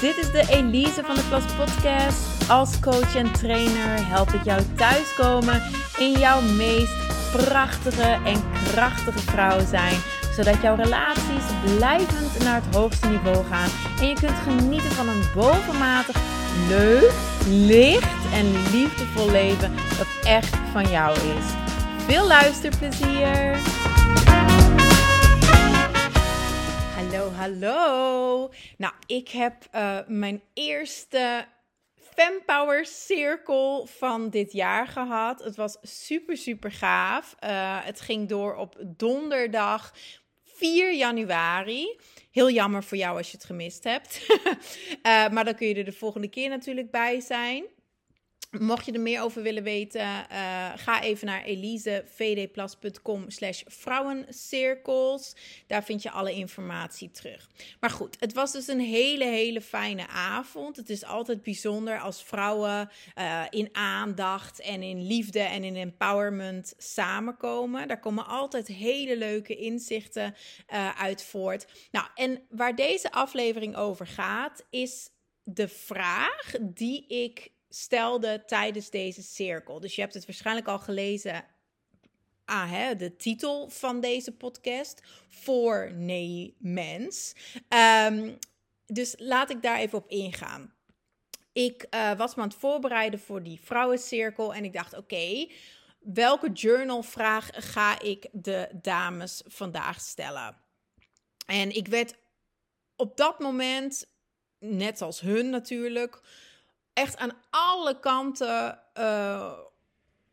dit is de Elise van de Klas Podcast. Als coach en trainer help ik jou thuiskomen in jouw meest prachtige en krachtige vrouw zijn. Zodat jouw relaties blijvend naar het hoogste niveau gaan. En je kunt genieten van een bovenmatig leuk, licht en liefdevol leven dat echt van jou is. Veel luisterplezier! Hallo, hallo. Nou, ik heb uh, mijn eerste Fempower Cirkel van dit jaar gehad. Het was super, super gaaf. Uh, het ging door op donderdag 4 januari. Heel jammer voor jou als je het gemist hebt. uh, maar dan kun je er de volgende keer natuurlijk bij zijn. Mocht je er meer over willen weten, uh, ga even naar elisevdplas.com slash vrouwencirkels. Daar vind je alle informatie terug. Maar goed, het was dus een hele, hele fijne avond. Het is altijd bijzonder als vrouwen uh, in aandacht en in liefde en in empowerment samenkomen. Daar komen altijd hele leuke inzichten uh, uit voort. Nou, en waar deze aflevering over gaat, is de vraag die ik stelde tijdens deze cirkel. Dus je hebt het waarschijnlijk al gelezen ah, hè, de titel van deze podcast. Voor nee mens. Um, dus laat ik daar even op ingaan. Ik uh, was me aan het voorbereiden voor die vrouwencirkel. En ik dacht, oké, okay, welke journalvraag ga ik de dames vandaag stellen? En ik werd op dat moment, net als hun natuurlijk echt aan alle kanten uh,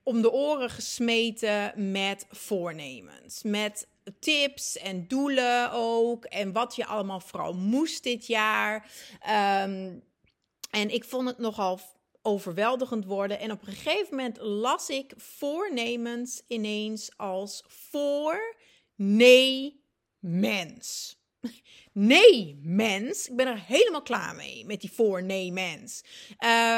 om de oren gesmeten met voornemens. Met tips en doelen ook. En wat je allemaal vooral moest dit jaar. Um, en ik vond het nogal overweldigend worden. En op een gegeven moment las ik voornemens ineens als voor, nee, mens. Nee, mens. Ik ben er helemaal klaar mee met die voor nee, mens.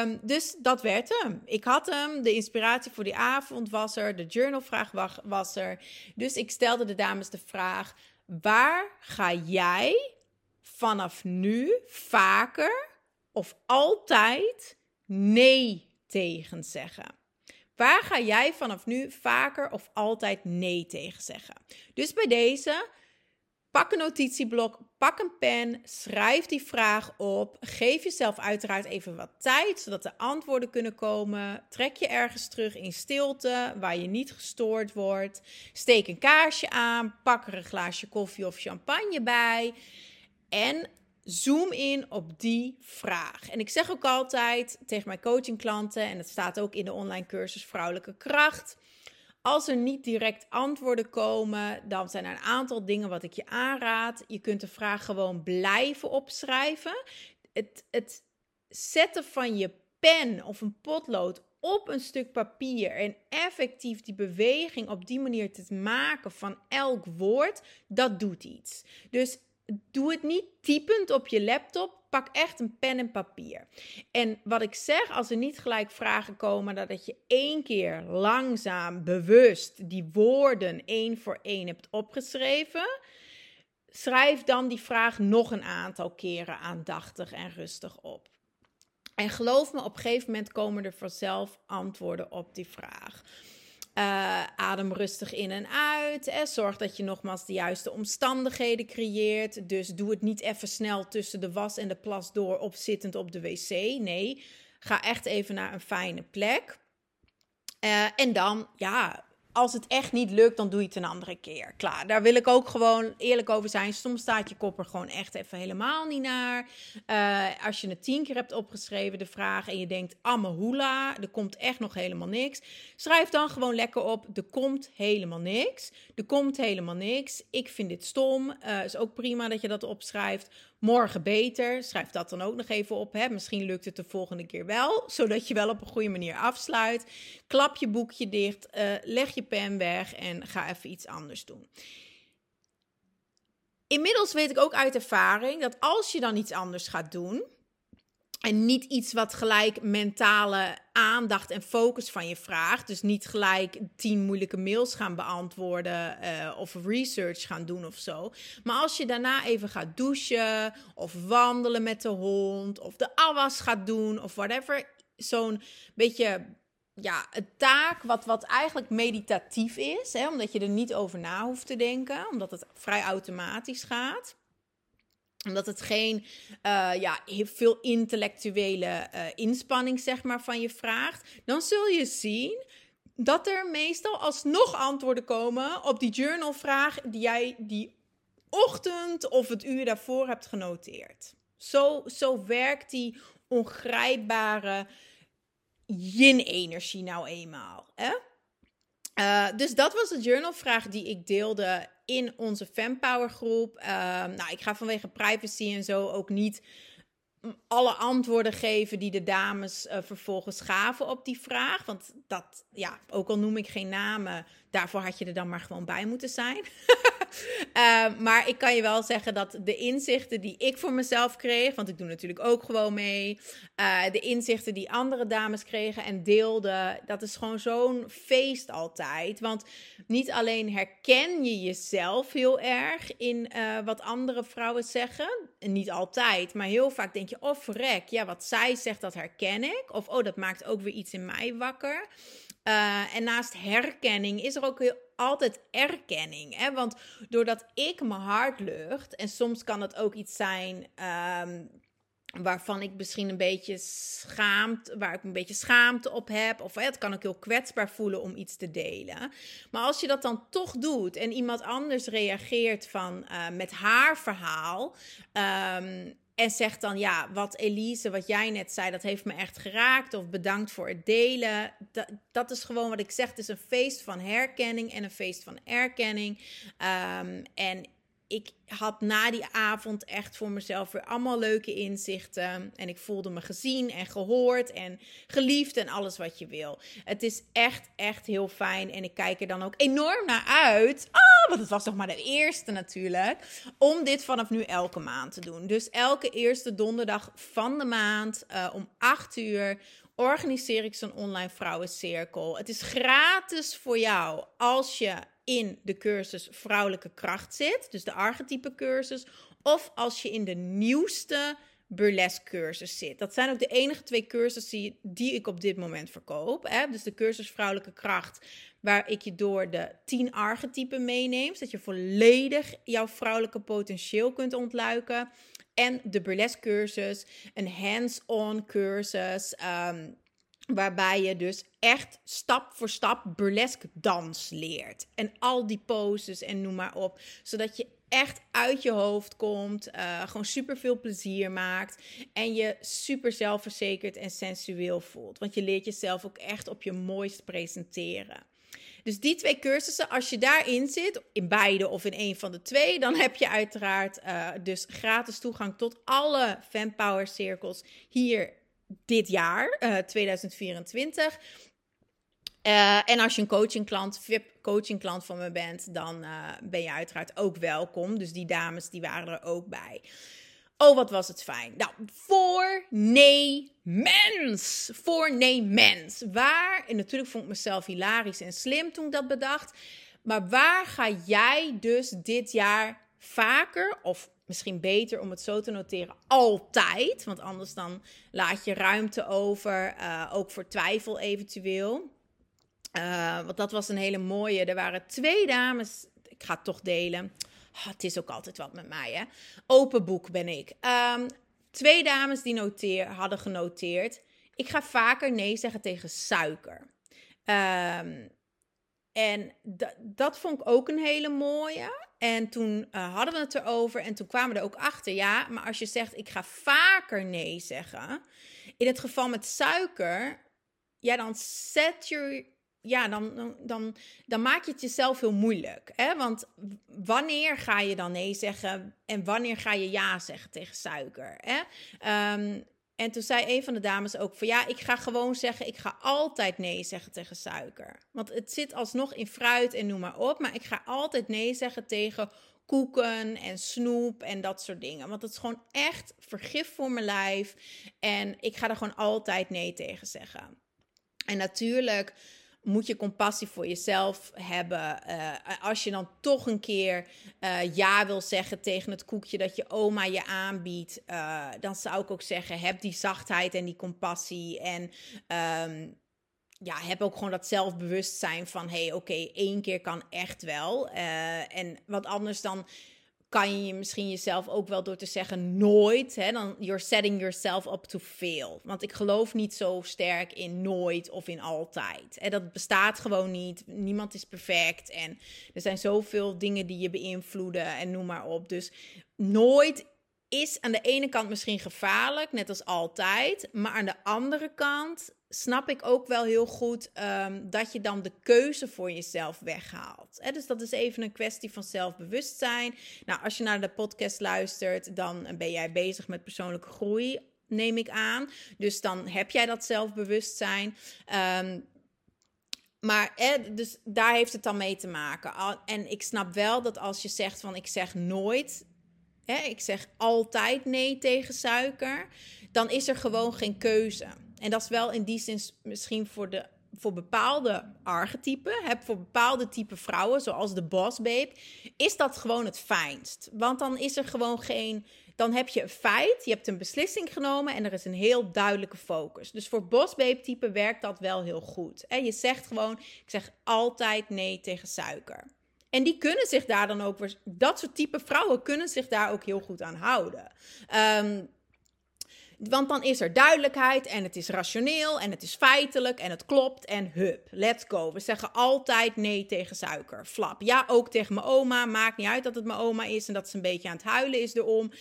Um, dus dat werd hem. Ik had hem. De inspiratie voor die avond was er. De journalvraag was er. Dus ik stelde de dames de vraag: waar ga jij vanaf nu vaker of altijd nee tegen zeggen? Waar ga jij vanaf nu vaker of altijd nee tegen zeggen? Dus bij deze Pak een notitieblok, pak een pen, schrijf die vraag op. Geef jezelf uiteraard even wat tijd, zodat de antwoorden kunnen komen. Trek je ergens terug in stilte, waar je niet gestoord wordt. Steek een kaarsje aan, pak er een glaasje koffie of champagne bij. En zoom in op die vraag. En ik zeg ook altijd tegen mijn coachingklanten, en het staat ook in de online cursus Vrouwelijke Kracht als er niet direct antwoorden komen, dan zijn er een aantal dingen wat ik je aanraad. Je kunt de vraag gewoon blijven opschrijven. Het, het zetten van je pen of een potlood op een stuk papier en effectief die beweging op die manier te maken van elk woord, dat doet iets. Dus doe het niet typend op je laptop. Pak echt een pen en papier. En wat ik zeg, als er niet gelijk vragen komen, dat je één keer langzaam, bewust die woorden één voor één hebt opgeschreven. Schrijf dan die vraag nog een aantal keren aandachtig en rustig op. En geloof me, op een gegeven moment komen er vanzelf antwoorden op die vraag. Uh, adem rustig in en uit. En zorg dat je nogmaals de juiste omstandigheden creëert. Dus doe het niet even snel tussen de was en de plas door opzittend op de wc. Nee, ga echt even naar een fijne plek. Uh, en dan, ja, als het echt niet lukt, dan doe je het een andere keer. Klaar, daar wil ik ook gewoon eerlijk over zijn. Soms staat je kop er gewoon echt even helemaal niet naar. Uh, als je het tien keer hebt opgeschreven, de vraag, en je denkt, hoela, er komt echt nog helemaal niks. Schrijf dan gewoon lekker op, er komt helemaal niks. Er komt helemaal niks. Ik vind dit stom. Uh, is ook prima dat je dat opschrijft. Morgen beter. Schrijf dat dan ook nog even op. Hè. Misschien lukt het de volgende keer wel, zodat je wel op een goede manier afsluit. Klap je boekje dicht, uh, leg je pen weg en ga even iets anders doen. Inmiddels weet ik ook uit ervaring dat als je dan iets anders gaat doen, En niet iets wat gelijk mentale aandacht en focus van je vraagt. Dus niet gelijk tien moeilijke mails gaan beantwoorden uh, of research gaan doen of zo. Maar als je daarna even gaat douchen of wandelen met de hond of de afwas gaat doen of whatever. Zo'n beetje ja, een taak wat, wat eigenlijk meditatief is. Hè, omdat je er niet over na hoeft te denken. Omdat het vrij automatisch gaat omdat het geen uh, ja, veel intellectuele uh, inspanning zeg maar, van je vraagt. Dan zul je zien dat er meestal alsnog antwoorden komen op die journalvraag die jij die ochtend of het uur daarvoor hebt genoteerd. Zo, zo werkt die ongrijpbare yin-energie nou eenmaal. Hè? Uh, dus dat was de journalvraag die ik deelde in onze Fanpower groep. Uh, nou, ik ga vanwege privacy en zo ook niet alle antwoorden geven die de dames uh, vervolgens gaven op die vraag. Want dat, ja, ook al noem ik geen namen, daarvoor had je er dan maar gewoon bij moeten zijn. uh, maar ik kan je wel zeggen dat de inzichten die ik voor mezelf kreeg, want ik doe natuurlijk ook gewoon mee, uh, de inzichten die andere dames kregen en deelden, dat is gewoon zo'n feest altijd. Want niet alleen herken je jezelf heel erg in wat andere vrouwen zeggen, en niet altijd, maar heel vaak denk je, oh verrek, ja, wat zij zegt, dat herken ik. Of oh, dat maakt ook weer iets in mij wakker. Uh, en naast herkenning is er ook heel, altijd erkenning. Hè? Want doordat ik mijn hart lucht, en soms kan het ook iets zijn um, waarvan ik misschien een beetje schaamt, waar ik een beetje schaamte op heb. Of het kan ook heel kwetsbaar voelen om iets te delen. Maar als je dat dan toch doet en iemand anders reageert van uh, met haar verhaal. Um, en zegt dan, ja, wat Elise, wat jij net zei, dat heeft me echt geraakt. Of bedankt voor het delen. Dat, dat is gewoon wat ik zeg. Het is een feest van herkenning en een feest van erkenning. Um, en ik had na die avond echt voor mezelf weer allemaal leuke inzichten. En ik voelde me gezien en gehoord en geliefd en alles wat je wil. Het is echt, echt heel fijn. En ik kijk er dan ook enorm naar uit. Oh, want het was nog maar de eerste natuurlijk. Om dit vanaf nu elke maand te doen. Dus elke eerste donderdag van de maand uh, om 8 uur organiseer ik zo'n online vrouwencirkel. Het is gratis voor jou als je in de cursus Vrouwelijke Kracht zit, dus de archetype cursus, of als je in de nieuwste burlesque cursus zit. Dat zijn ook de enige twee cursussen die, ik op dit moment verkoop. Hè? Dus de cursus Vrouwelijke Kracht, waar ik je door de tien archetypen meeneem, zodat je volledig jouw vrouwelijke potentieel kunt ontluiken. En de burlesque cursus, een hands-on cursus. Um, Waarbij je dus echt stap voor stap burlesque dans leert. En al die poses en noem maar op. Zodat je echt uit je hoofd komt. Uh, gewoon super veel plezier maakt. En je super zelfverzekerd en sensueel voelt. Want je leert jezelf ook echt op je mooist presenteren. Dus die twee cursussen, als je daarin zit, in beide of in een van de twee, dan heb je uiteraard uh, dus gratis toegang tot alle Fanpower cirkels hier dit jaar, uh, 2024. Uh, en als je een coachingklant, VIP coachingklant van me bent, dan uh, ben je uiteraard ook welkom. Dus die dames die waren er ook bij. Oh, wat was het fijn. Nou, voor nee mens. Voor nee mens. Waar, en natuurlijk vond ik mezelf hilarisch en slim toen ik dat bedacht. Maar waar ga jij dus dit jaar vaker of misschien beter om het zo te noteren, altijd. Want anders dan laat je ruimte over, uh, ook voor twijfel eventueel. Uh, want dat was een hele mooie. Er waren twee dames, ik ga het toch delen. Oh, het is ook altijd wat met mij, hè. Open boek ben ik. Um, twee dames die noteer, hadden genoteerd. Ik ga vaker nee zeggen tegen suiker. Um, en dat vond ik ook een hele mooie. En toen uh, hadden we het erover en toen kwamen we er ook achter. Ja, maar als je zegt ik ga vaker nee zeggen. In het geval met suiker, ja, dan zet je. Ja, dan, dan, dan, maak je het jezelf heel moeilijk. Hè? Want wanneer ga je dan nee zeggen en wanneer ga je ja zeggen tegen suiker? Hè? Um, en toen zei een van de dames ook van ja, ik ga gewoon zeggen, ik ga altijd nee zeggen tegen suiker. Want het zit alsnog in fruit en noem maar op. Maar ik ga altijd nee zeggen tegen koeken en snoep en dat soort dingen. Want het is gewoon echt vergif voor mijn lijf. En ik ga er gewoon altijd nee tegen zeggen. En natuurlijk moet je compassie voor jezelf hebben. Uh, als je dan toch een keer uh, ja wil zeggen tegen het koekje dat je oma je aanbiedt, uh, dan zou ik ook zeggen: heb die zachtheid en die compassie. En um, ja, heb ook gewoon dat zelfbewustzijn van: hé, hey, oké, één keer kan echt wel. en wat anders dan kan je misschien jezelf ook wel door te zeggen nooit, hè, dan you're setting yourself up to fail. Want ik geloof niet zo sterk in nooit of in altijd. En dat bestaat gewoon niet. Niemand is perfect en er zijn zoveel dingen die je beïnvloeden en noem maar op. Dus nooit is aan de ene kant misschien gevaarlijk, net als altijd, maar aan de andere kant snap ik ook wel heel goed um, dat je dan de keuze voor jezelf weghaalt. Dus dat is even een kwestie van zelfbewustzijn. Nou, als je naar de podcast luistert, dan ben jij bezig met persoonlijke groei, neem ik aan. Dus dan heb jij dat zelfbewustzijn. Um, maar dus daar heeft het dan mee te maken. En ik snap wel dat als je zegt van ik zeg nooit, hè, ik zeg altijd nee tegen suiker, dan is er gewoon geen keuze. En dat is wel in die zin misschien voor, de, voor bepaalde archetypen, heb voor bepaalde type vrouwen, zoals de boss babe, is dat gewoon het fijnst. Want dan is er gewoon geen. Dan heb je een feit, je hebt een beslissing genomen en er is een heel duidelijke focus. Dus voor boss babe type werkt dat wel heel goed. En je zegt gewoon, ik zeg altijd nee tegen suiker. En die kunnen zich daar dan ook, dat soort type vrouwen kunnen zich daar ook heel goed aan houden. Um, want dan is er duidelijkheid en het is rationeel en het is feitelijk en het klopt en hup, let's go. We zeggen altijd nee tegen suiker. Flap. Ja, ook tegen mijn oma. Maakt niet uit dat het mijn oma is en dat ze een beetje aan het huilen is erom.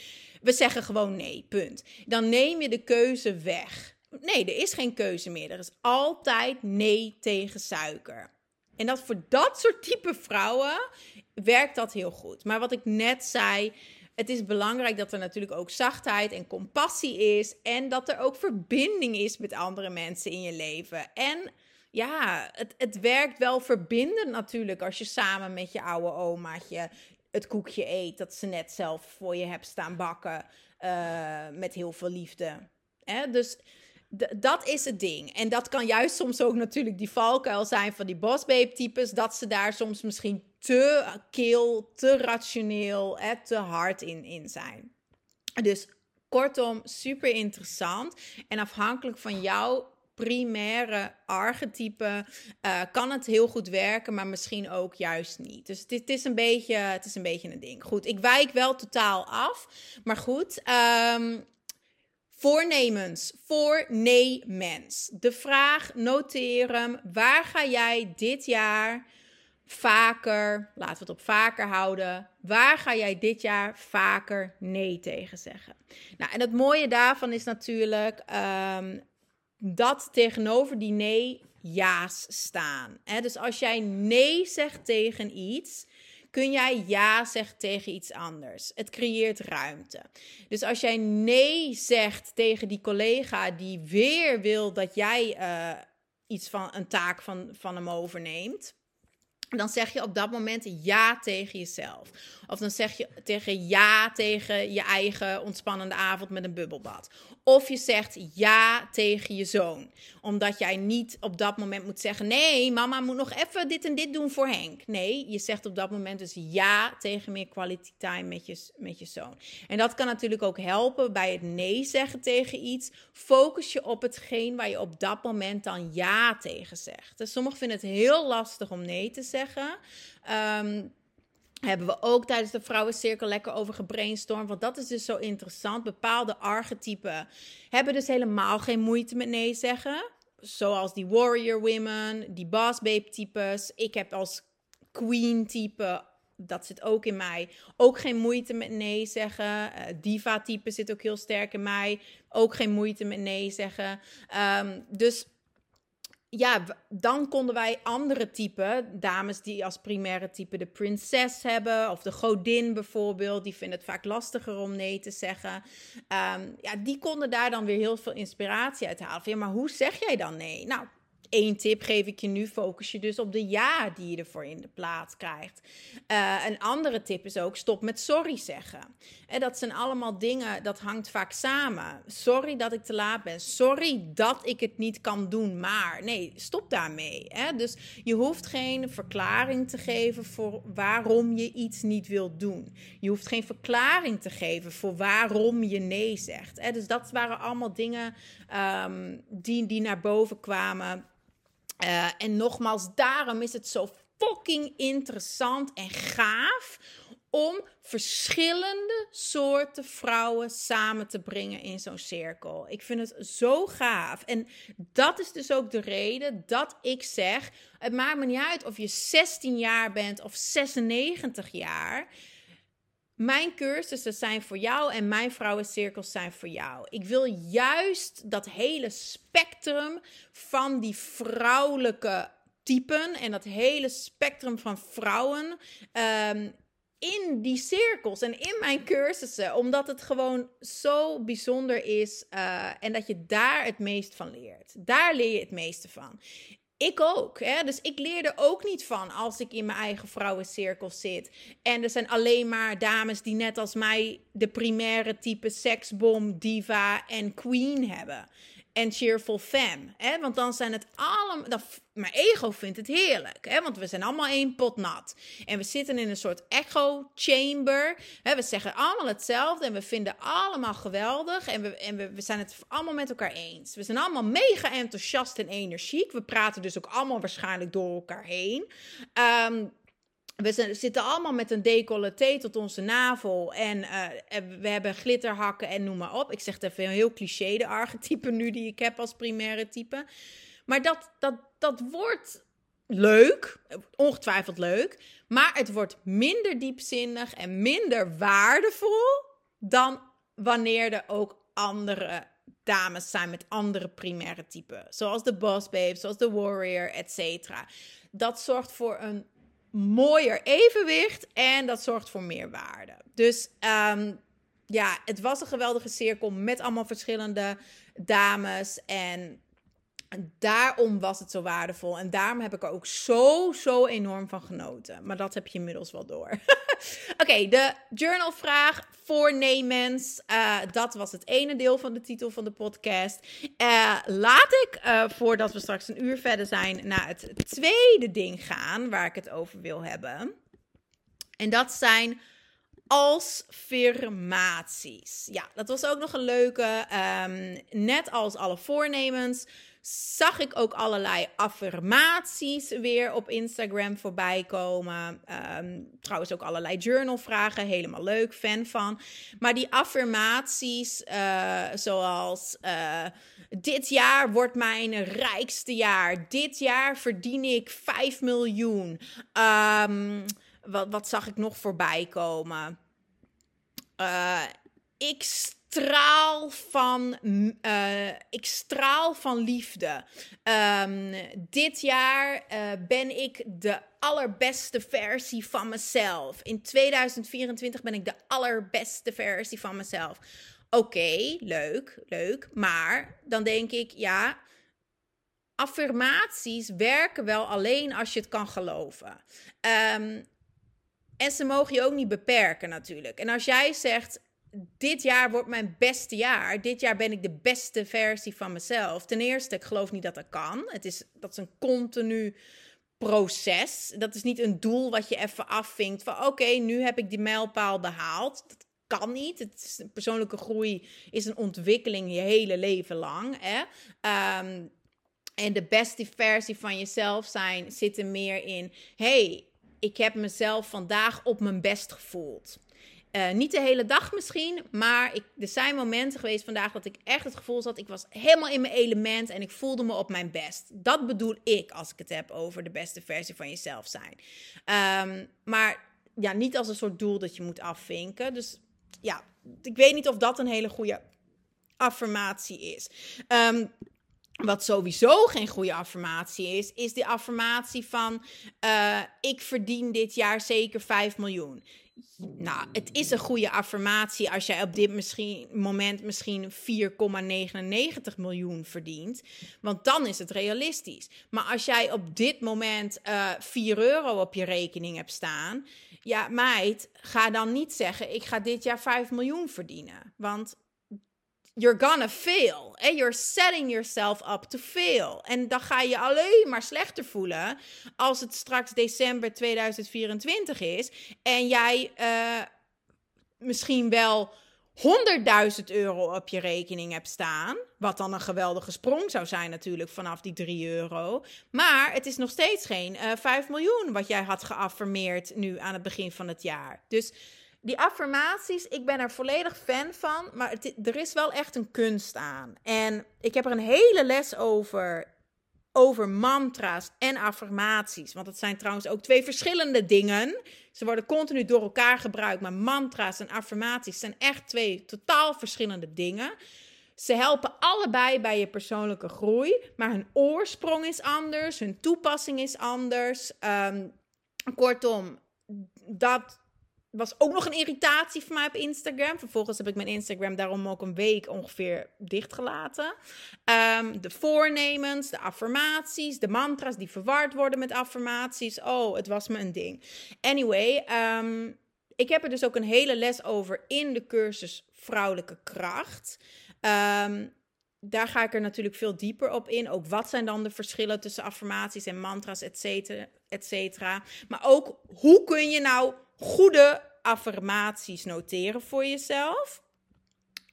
We zeggen gewoon nee, punt. Dan neem je de keuze weg. Nee, er is geen keuze meer. Er is altijd nee tegen suiker. En dat voor dat soort type vrouwen werkt dat heel goed. Maar wat ik net zei, het is belangrijk dat er natuurlijk ook zachtheid en compassie is. En dat er ook verbinding is met andere mensen in je leven. En ja, het, het werkt wel verbindend natuurlijk als je samen met je oude omaatje het koekje eet dat ze net zelf voor je hebt staan bakken. Uh, met heel veel liefde. Dus dat is het ding. En dat kan juist soms ook natuurlijk die valkuil zijn van die bossbabe types. Dat ze daar soms misschien te kil, te rationeel, hè, te hard in, in zijn. Dus kortom, super interessant. En afhankelijk van jouw primaire archetype uh, kan het heel goed werken, maar misschien ook juist niet. Dus het, is, een beetje, het is een beetje een ding. Goed, ik wijk wel totaal af. Maar goed, um, Voornemens, voornemens. De vraag, noteer hem. Waar ga jij dit jaar vaker, laten we het op vaker houden. Waar ga jij dit jaar vaker nee tegen zeggen? Nou, en het mooie daarvan is natuurlijk um, dat tegenover die nee ja's staan. Hè? Dus als jij nee zegt tegen iets, kun jij ja zeggen tegen iets anders. Het creëert ruimte. Dus als jij nee zegt tegen die collega die weer wil dat jij uh, iets van een taak van, van hem overneemt dan zeg je op dat moment ja tegen jezelf. Of dan zeg je tegen ja tegen je eigen ontspannende avond met een bubbelbad. Of je zegt ja tegen je zoon. Omdat jij niet op dat moment moet zeggen: nee, mama moet nog even dit en dit doen voor Henk. Nee, je zegt op dat moment dus ja tegen meer quality time met je, met je zoon. En dat kan natuurlijk ook helpen bij het nee zeggen tegen iets. Focus je op hetgeen waar je op dat moment dan ja tegen zegt. Dus sommigen vinden het heel lastig om nee te zeggen. Um, hebben we ook tijdens de vrouwencirkel lekker over gebrainstormd. Want dat is dus zo interessant. Bepaalde archetypen hebben dus helemaal geen moeite met nee zeggen. Zoals die warrior women, die boss babe types. Ik heb als queen type, dat zit ook in mij, ook geen moeite met nee zeggen. Uh, diva type zit ook heel sterk in mij. Ook geen moeite met nee zeggen. Um, dus ja, dan konden wij andere typen, dames die als primaire type de prinses hebben, of de godin bijvoorbeeld, die vinden het vaak lastiger om nee te zeggen. Um, ja, die konden daar dan weer heel veel inspiratie uit halen. ja, maar hoe zeg jij dan nee? Nou, Eén tip geef ik je nu, focus je dus op de ja die je ervoor in de plaats krijgt. Uh, een andere tip is ook, stop met sorry zeggen. En dat zijn allemaal dingen, dat hangt vaak samen. Sorry dat ik te laat ben. Sorry dat ik het niet kan doen, maar nee, stop daarmee. Hè? Dus je hoeft geen verklaring te geven voor waarom je iets niet wilt doen. Je hoeft geen verklaring te geven voor waarom je nee zegt. Hè? Dus dat waren allemaal dingen um, die, die naar boven kwamen. Uh, en nogmaals, daarom is het zo fucking interessant en gaaf om verschillende soorten vrouwen samen te brengen in zo'n cirkel. Ik vind het zo gaaf. En dat is dus ook de reden dat ik zeg: het maakt me niet uit of je 16 jaar bent of 96 jaar. Mijn cursussen zijn voor jou en mijn vrouwencirkels zijn voor jou. Ik wil juist dat hele spectrum van die vrouwelijke typen en dat hele spectrum van vrouwen um, in die cirkels en in mijn cursussen, omdat het gewoon zo bijzonder is uh, en dat je daar het meest van leert. Daar leer je het meeste van. Ik ook. Hè? Dus ik leer er ook niet van als ik in mijn eigen vrouwencirkel zit. En er zijn alleen maar dames die net als mij de primaire type seksbom, diva en queen hebben en cheerful fam. Hè? Want dan zijn het allemaal. Mijn ego vindt het heerlijk. Hè? Want we zijn allemaal één pot nat. En we zitten in een soort echo chamber. Hè? We zeggen allemaal hetzelfde. En we vinden allemaal geweldig. En, we, en we, we zijn het allemaal met elkaar eens. We zijn allemaal mega enthousiast en energiek. We praten dus ook allemaal waarschijnlijk door elkaar heen. Um, we zitten allemaal met een decolleté tot onze navel. En uh, we hebben glitterhakken en noem maar op. Ik zeg het even heel cliché, de archetype nu die ik heb als primaire type. Maar dat, dat, dat wordt leuk, ongetwijfeld leuk. Maar het wordt minder diepzinnig en minder waardevol dan wanneer er ook andere dames zijn met andere primaire typen. Zoals de boss babe, zoals de warrior, etc. Dat zorgt voor een mooier evenwicht en dat zorgt voor meer waarde. Dus um, ja, het was een geweldige cirkel met allemaal verschillende dames en daarom was het zo waardevol. En daarom heb ik er ook zo, zo enorm van genoten. Maar dat heb je inmiddels wel door. Oké, de journalvraag voornemens. Uh, dat was het ene deel van de titel van de podcast. Uh, laat ik, uh, voordat we straks een uur verder zijn, naar het tweede ding gaan waar ik het over wil hebben. En dat zijn als affirmaties. Ja, dat was ook nog een leuke. Um, net als alle voornemens zag ik ook allerlei affirmaties weer op Instagram voorbij komen. Ehm, trouwens ook allerlei journalvragen, helemaal leuk, fan van. Maar die affirmaties, uh, zoals uh, dit jaar wordt mijn rijkste jaar. Dit jaar verdien ik 5 miljoen. Um, wat, wat zag ik nog voorbij komen? Uh, ik straal van, uh, ik straal van liefde. Um, dit jaar uh, ben ik de allerbeste versie van mezelf. In 2024 ben ik de allerbeste versie van mezelf. Oké, leuk, leuk. Maar dan denk ik, ja, affirmaties werken wel alleen als je het kan geloven. Um, en ze mogen je ook niet beperken natuurlijk. En als jij zegt, dit jaar wordt mijn beste jaar. Dit jaar ben ik de beste versie van mezelf. Ten eerste, ik geloof niet dat dat kan. Het is, dat is een continu proces. Dat is niet een doel wat je even afvinkt van oké, nu heb ik die mijlpaal behaald. Dat kan niet. Het is, persoonlijke groei is een ontwikkeling je hele leven lang. Hè? Um, en de beste versie van jezelf zijn zit er meer in. hey, ik heb mezelf vandaag op mijn best gevoeld. Uh, niet de hele dag misschien, maar ik, er zijn momenten geweest vandaag dat ik echt het gevoel had, ik was helemaal in mijn element en ik voelde me op mijn best. Dat bedoel ik als ik het heb over de beste versie van jezelf zijn. Um, maar ja, niet als een soort doel dat je moet afvinken. Dus ja, ik weet niet of dat een hele goede affirmatie is. Um, wat sowieso geen goede affirmatie is, is de affirmatie van: uh, Ik verdien dit jaar zeker 5 miljoen. Nou, het is een goede affirmatie als jij op dit misschien, moment misschien 4,99 miljoen verdient. Want dan is het realistisch. Maar als jij op dit moment uh, eh, 4 euro op je rekening hebt staan. Ja, meid, ga dan niet zeggen: Ik ga dit jaar 5 miljoen verdienen. Want you're gonna fail. En you're setting yourself up to fail. En dan ga je alleen maar slechter voelen als het straks december 2024 is en jij uh, misschien wel 100.000 euro op je rekening hebt staan. Wat dan een geweldige sprong zou zijn, natuurlijk, vanaf die 3 euro. Maar het is nog steeds geen uh, eh, 5 miljoen wat jij had geaffirmeerd nu aan het begin van het jaar. Dus die affirmaties, ik ben er volledig fan van, maar er is wel echt een kunst aan. En ik heb er een hele les over, over mantra's en affirmaties. Want het zijn trouwens ook twee verschillende dingen. Ze worden continu door elkaar gebruikt, maar mantra's en affirmaties zijn echt twee totaal verschillende dingen. Ze helpen allebei bij je persoonlijke groei, maar hun oorsprong is anders, hun toepassing is anders. Um, kortom, dat was ook nog een irritatie voor mij op Instagram. Vervolgens heb ik mijn Instagram daarom ook een week ongeveer dichtgelaten. Um, de voornemens, de affirmaties, de mantra's die verward worden met affirmaties. Oh, het was me een ding. Anyway, um, ik heb er dus ook een hele les over in de cursus Vrouwelijke Kracht. Um, daar ga ik er natuurlijk veel dieper op in. Ook wat zijn dan de verschillen tussen affirmaties en mantra's, et cetera. Maar ook hoe kun je nou goede affirmaties noteren voor jezelf.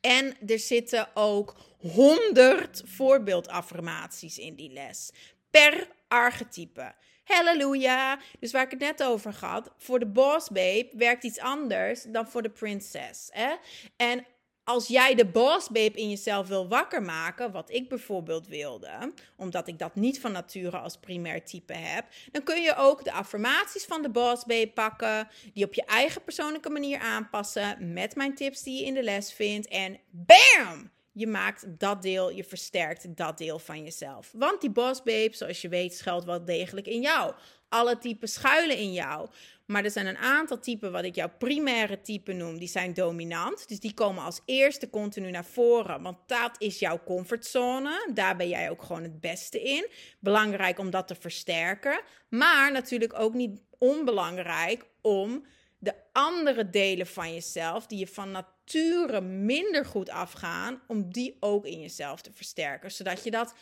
En er zitten ook 100 voorbeeldaffirmaties in die les. Per archetype. Halleluja. Dus waar ik het net over had, voor de boss babe werkt iets anders dan voor de princess. Hè? En als jij de boss babe in jezelf wil wakker maken, wat ik bijvoorbeeld wilde, omdat ik dat niet van nature als primair type heb, dan kun je ook de affirmaties van de boss babe pakken, die op je eigen persoonlijke manier aanpassen met mijn tips die je in de les vindt en bam! Je maakt dat deel, je versterkt dat deel van jezelf. Want die boss babe, zoals je weet, schuilt wel degelijk in jou. Alle typen schuilen in jou. Maar er zijn een aantal typen, wat ik jouw primaire type noem, die zijn dominant. Dus die komen als eerste continu naar voren, want dat is jouw comfortzone. Daar ben jij ook gewoon het beste in. Belangrijk om dat te versterken. Maar natuurlijk ook niet onbelangrijk om de andere delen van jezelf, die je van nature minder goed afgaan, om die ook in jezelf te versterken. Zodat je dat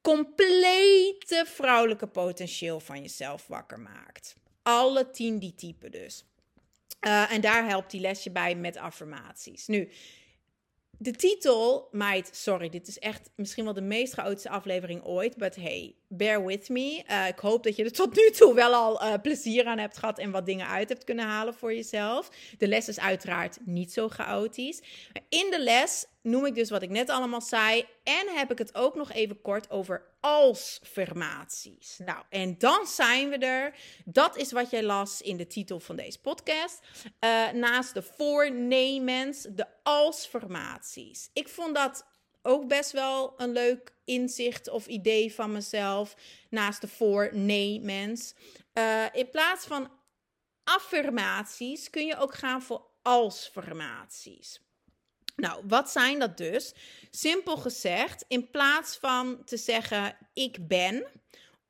complete vrouwelijke potentieel van jezelf wakker maakt. Alle tien die typen dus. Uh, en daar helpt die lesje bij met affirmaties. Nu, de titel, meid, sorry, dit is echt misschien wel de meest chaotische aflevering ooit. But hey, bear with me. Uh, ik hoop dat je er tot nu toe wel al uh, plezier aan hebt gehad en wat dingen uit hebt kunnen halen voor jezelf. De les is uiteraard niet zo chaotisch. In de les noem ik dus wat ik net allemaal zei. En heb ik het ook nog even kort over als-formaties. Nou, en dan zijn we er. Dat is wat jij las in de titel van deze podcast. Uh, naast de voornemens, de als-formaties. Ik vond dat ook best wel een leuk inzicht of idee van mezelf. Naast de voornemens. Uh, in plaats van affirmaties kun je ook gaan voor als-formaties. Nou, wat zijn dat dus? Simpel gezegd, in plaats van te zeggen ik ben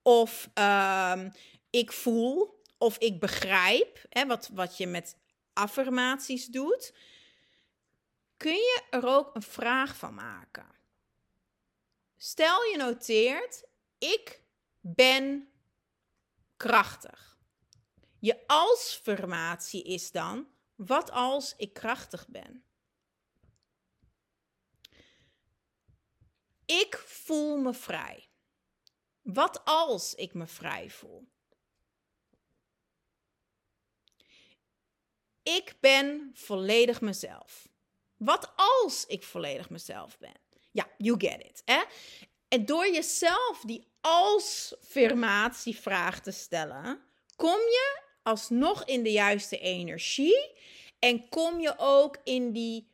of uh, ik voel of ik begrijp, hè, wat, wat je met affirmaties doet, kun je er ook een vraag van maken. Stel je noteert, ik ben krachtig. Je als-formatie is dan, wat als ik krachtig ben? Ik voel me vrij. Wat als ik me vrij voel? Ik ben volledig mezelf. Wat als ik volledig mezelf ben? Ja, you get it. Hè? En door jezelf die als-affirmatievraag te stellen, kom je alsnog in de juiste energie en kom je ook in die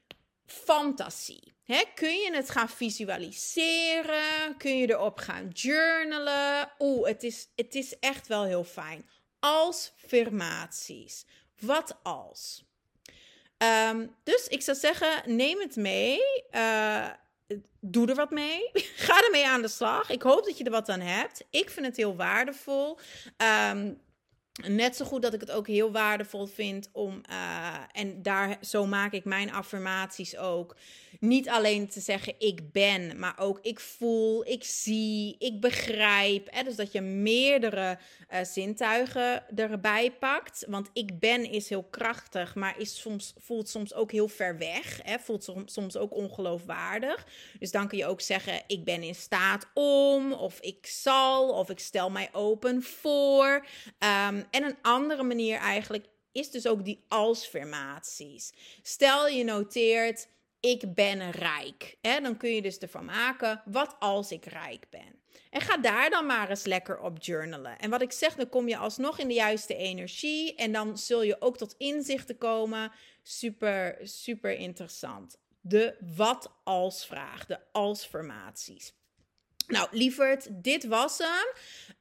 fantasie. kun je het gaan visualiseren? Kun je erop gaan journalen? Oeh, het is, het is echt wel heel fijn. Als affirmaties. Wat als? Ehm, dus ik zou zeggen, neem het mee. Uh, doe er wat mee. Ga ermee aan de slag. Ik hoop dat je er wat aan hebt. Ik vind het heel waardevol. Um, Net zo goed dat ik het ook heel waardevol vind om, uh, en daar, zo maak ik mijn affirmaties ook, niet alleen te zeggen ik ben, maar ook ik voel, ik zie, ik begrijp. Hè? Dus dat je meerdere uh, zintuigen erbij pakt. Want ik ben is heel krachtig, maar is soms, voelt soms ook heel ver weg. Hè? Voelt soms ook ongeloofwaardig. Dus dan kun je ook zeggen ik ben in staat om, of ik zal, of ik stel mij open voor. Um, en een andere manier eigenlijk is dus ook die als-formaties. Stel je noteert, ik ben rijk. Hè? Dan kun je dus ervan maken, wat als ik rijk ben? En ga daar dan maar eens lekker op journalen. En wat ik zeg, dan kom je alsnog in de juiste energie. En dan zul je ook tot inzichten komen. Super, super interessant. De wat als vraag, de als formaties. Nou, lieverd, dit was hem.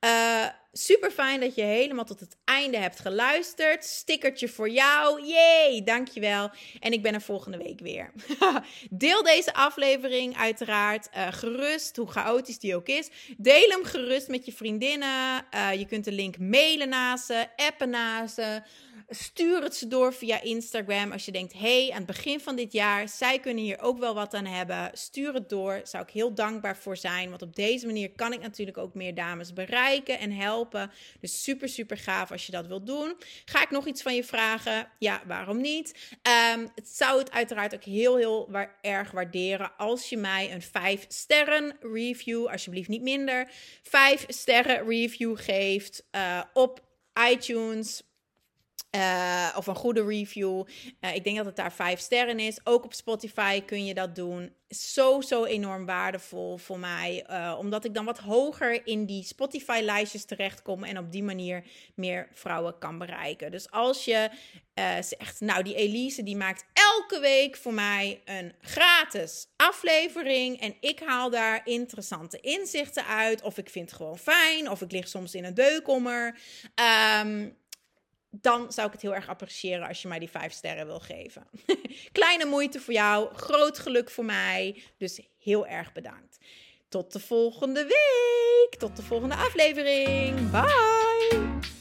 Uh, super fijn dat je helemaal tot het einde hebt geluisterd. Stickertje voor jou. Yay, dankjewel. En ik ben er volgende week weer. Deel deze aflevering uiteraard uh, gerust, hoe chaotisch die ook is. Deel hem gerust met je vriendinnen. Uh, je kunt de link mailen naar ze, appen naar ze. Stuur het ze door via Instagram. Als je denkt, hey, aan het begin van dit jaar, zij kunnen hier ook wel wat aan hebben. Stuur het door. Zou ik heel dankbaar voor zijn. Want op deze manier kan ik natuurlijk ook meer dames bereiken en helpen. Dus super, super gaaf als je dat wilt doen. Ga ik nog iets van je vragen? Ja, waarom niet? Um, het zou het uiteraard ook heel, heel erg waarderen als je mij een 5 sterren review, alsjeblieft niet minder, 5 sterren review geeft uh, op iTunes, uh, of een goede review. Uh, ik denk dat het daar vijf sterren is. Ook op Spotify kun je dat doen. Zo, zo enorm waardevol voor mij. Uh, omdat ik dan wat hoger in die Spotify-lijstjes terechtkom. En op die manier meer vrouwen kan bereiken. Dus als je zegt, nou, die Elise die maakt elke week voor mij een gratis aflevering. En ik haal daar interessante inzichten uit. Of ik vind het gewoon fijn. Of ik lig soms in een deukommer. Um, dan zou ik het heel erg appreciëren als je mij die vijf sterren wil geven. Kleine moeite voor jou, groot geluk voor mij. Dus heel erg bedankt. Tot de volgende week. Tot de volgende aflevering. Bye.